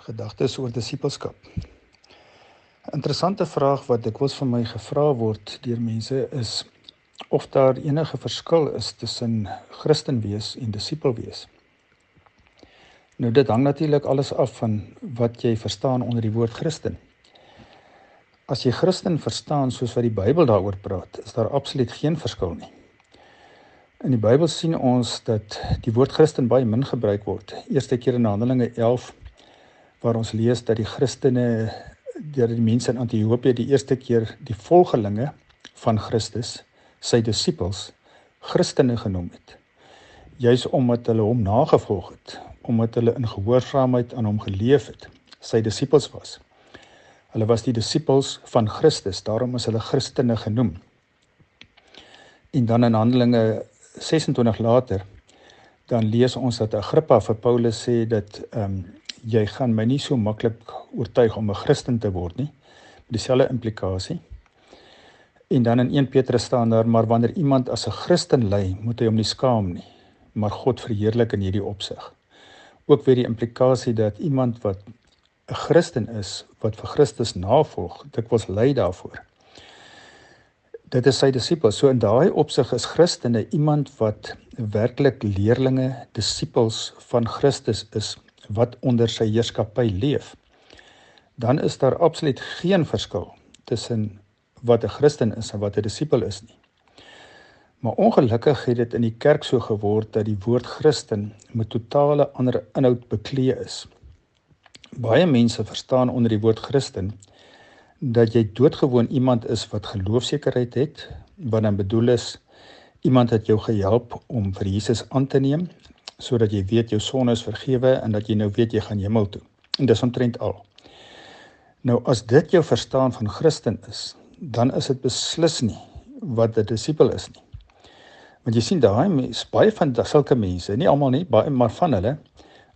Gedagtes oor disippelskap. 'n Interessante vraag wat dikwels vir my gevra word deur mense is of daar enige verskil is tussen Christen wees en disipel wees. Nou dit hang natuurlik alles af van wat jy verstaan onder die woord Christen. As jy Christen verstaan soos wat die Bybel daaroor praat, is daar absoluut geen verskil nie. In die Bybel sien ons dat die woord Christen baie min gebruik word. Eerste keer in Handelinge 11 waar ons lees dat die Christene deur die mense in Antiochië die eerste keer die volgelinge van Christus, sy disippels, Christene genoem het. Juis omdat hulle hom nagevolg het, omdat hulle in gehoorsaamheid aan hom geleef het, sy disippels was. Hulle was die disippels van Christus, daarom is hulle Christene genoem. En dan in Handelinge 26 later dan lees ons dat Agrippa vir Paulus sê dat ehm um, jy gaan my nie so maklik oortuig om 'n Christen te word nie. Dieselfde implikasie. En dan in 1 Petrus staan daar maar wanneer iemand as 'n Christen ly, moet hy hom nie skaam nie, maar God verheerlik in hierdie opsig. Ook weer die implikasie dat iemand wat 'n Christen is, wat vir Christus navolg, dikwels ly daarvoor. Dit is sy disipels. So in daai opsig is Christene iemand wat werklik leerlinge, disippels van Christus is wat onder sy heerskappy leef, dan is daar absoluut geen verskil tussen wat 'n Christen is en wat 'n disipel is nie. Maar ongelukkig het dit in die kerk so geword dat die woord Christen met totale ander inhoud bekleë is. Baie mense verstaan onder die woord Christen dat jy doodgewoon iemand is wat geloofsekerheid het, wat dan bedoel is iemand het jou gehelp om vir Jesus aan te neem sodat jy weet jou sonde is vergewe en dat jy nou weet jy gaan hemel toe. En dis omtrent al. Nou as dit jou verstaan van Christen is, dan is dit beslis nie wat 'n disipel is nie. Want jy sien daai mense, baie van sulke mense, nie almal nie, baie maar van hulle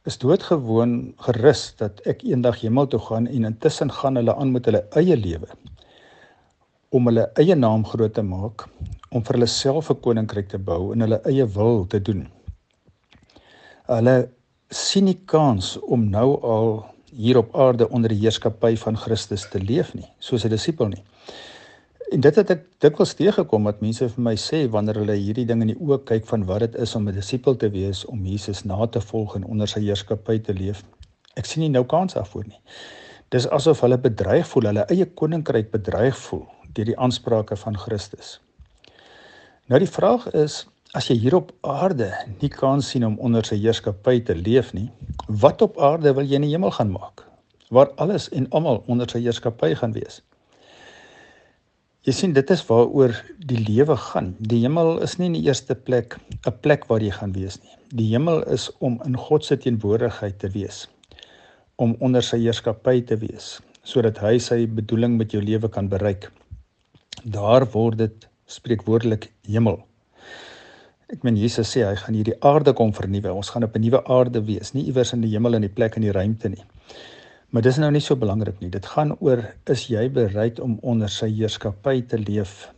is doodgewoon gerus dat ek eendag hemel toe gaan en intussen gaan hulle aan met hulle eie lewe om hulle eie naam groot te maak, om vir hulle self 'n koninkryk te bou en hulle eie wil te doen hulle sien nie kans om nou al hier op aarde onder die heerskappy van Christus te leef nie, soos 'n disipel nie. En dit het ek dikwels teëgekom wat mense vir my sê wanneer hulle hierdie ding in die oë kyk van wat dit is om 'n disipel te wees, om Jesus na te volg en onder sy heerskappy te leef. Ek sien nie nou kans daarvoor nie. Dis asof hulle bedreig voel, hulle eie koninkryk bedreig voel deur die aansprake van Christus. Nou die vraag is, as jy hier op aarde nie kans sien om onder sy heerskappy te leef nie, wat op aarde wil jy in die hemel gaan maak? Waar alles en almal onder sy heerskappy gaan wees. Jy sien dit is waaroor die lewe gaan. Die hemel is nie in die eerste plek 'n plek waar jy gaan wees nie. Die hemel is om in God se teenwoordigheid te wees, om onder sy heerskappy te wees, sodat hy sy bedoeling met jou lewe kan bereik. Daar word dit spreekwoordelik hemel. Ek meen Jesus sê hy gaan hierdie aarde kom vernuwe. Ons gaan op 'n nuwe aarde wees, nie iewers in die hemel in die plek in die ruimte nie. Maar dis nou nie so belangrik nie. Dit gaan oor is jy bereid om onder sy heerskappy te leef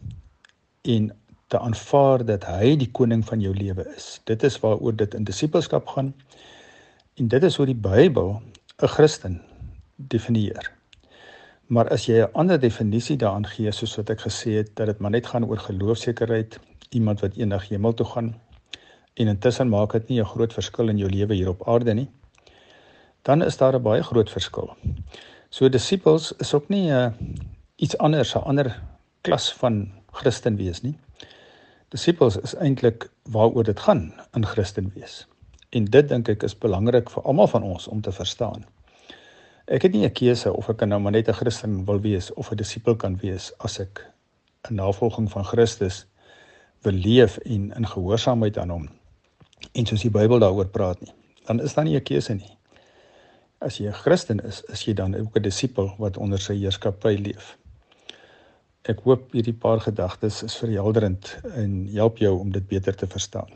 en te aanvaar dat hy die koning van jou lewe is. Dit is waaroor dit in disippelskap gaan. En dit is hoe die Bybel 'n Christen definieer. Maar as jy 'n ander definisie daaraan gee soos wat ek gesê het dat dit maar net gaan oor geloofsekerheid iemand wat eendag hemel toe gaan en intussen maak dit nie 'n groot verskil in jou lewe hier op aarde nie, dan is daar 'n baie groot verskil. So disippels is ook nie 'n uh, iets anders, 'n ander klas van Christen wees nie. Disippels is eintlik waaroor dit gaan in Christen wees. En dit dink ek is belangrik vir almal van ons om te verstaan. Ek het nie 'n keuse of ek nou maar net 'n Christen wil wees of 'n disipel kan wees as ek 'n navolging van Christus wil leef en in gehoorsaamheid aan hom en soos die Bybel daaroor praat nie, dan is daar nie 'n keuse nie. As jy 'n Christen is, is jy dan ook 'n disipel wat onder sy heerskappy leef. Ek hoop hierdie paar gedagtes is verhelderend en help jou om dit beter te verstaan.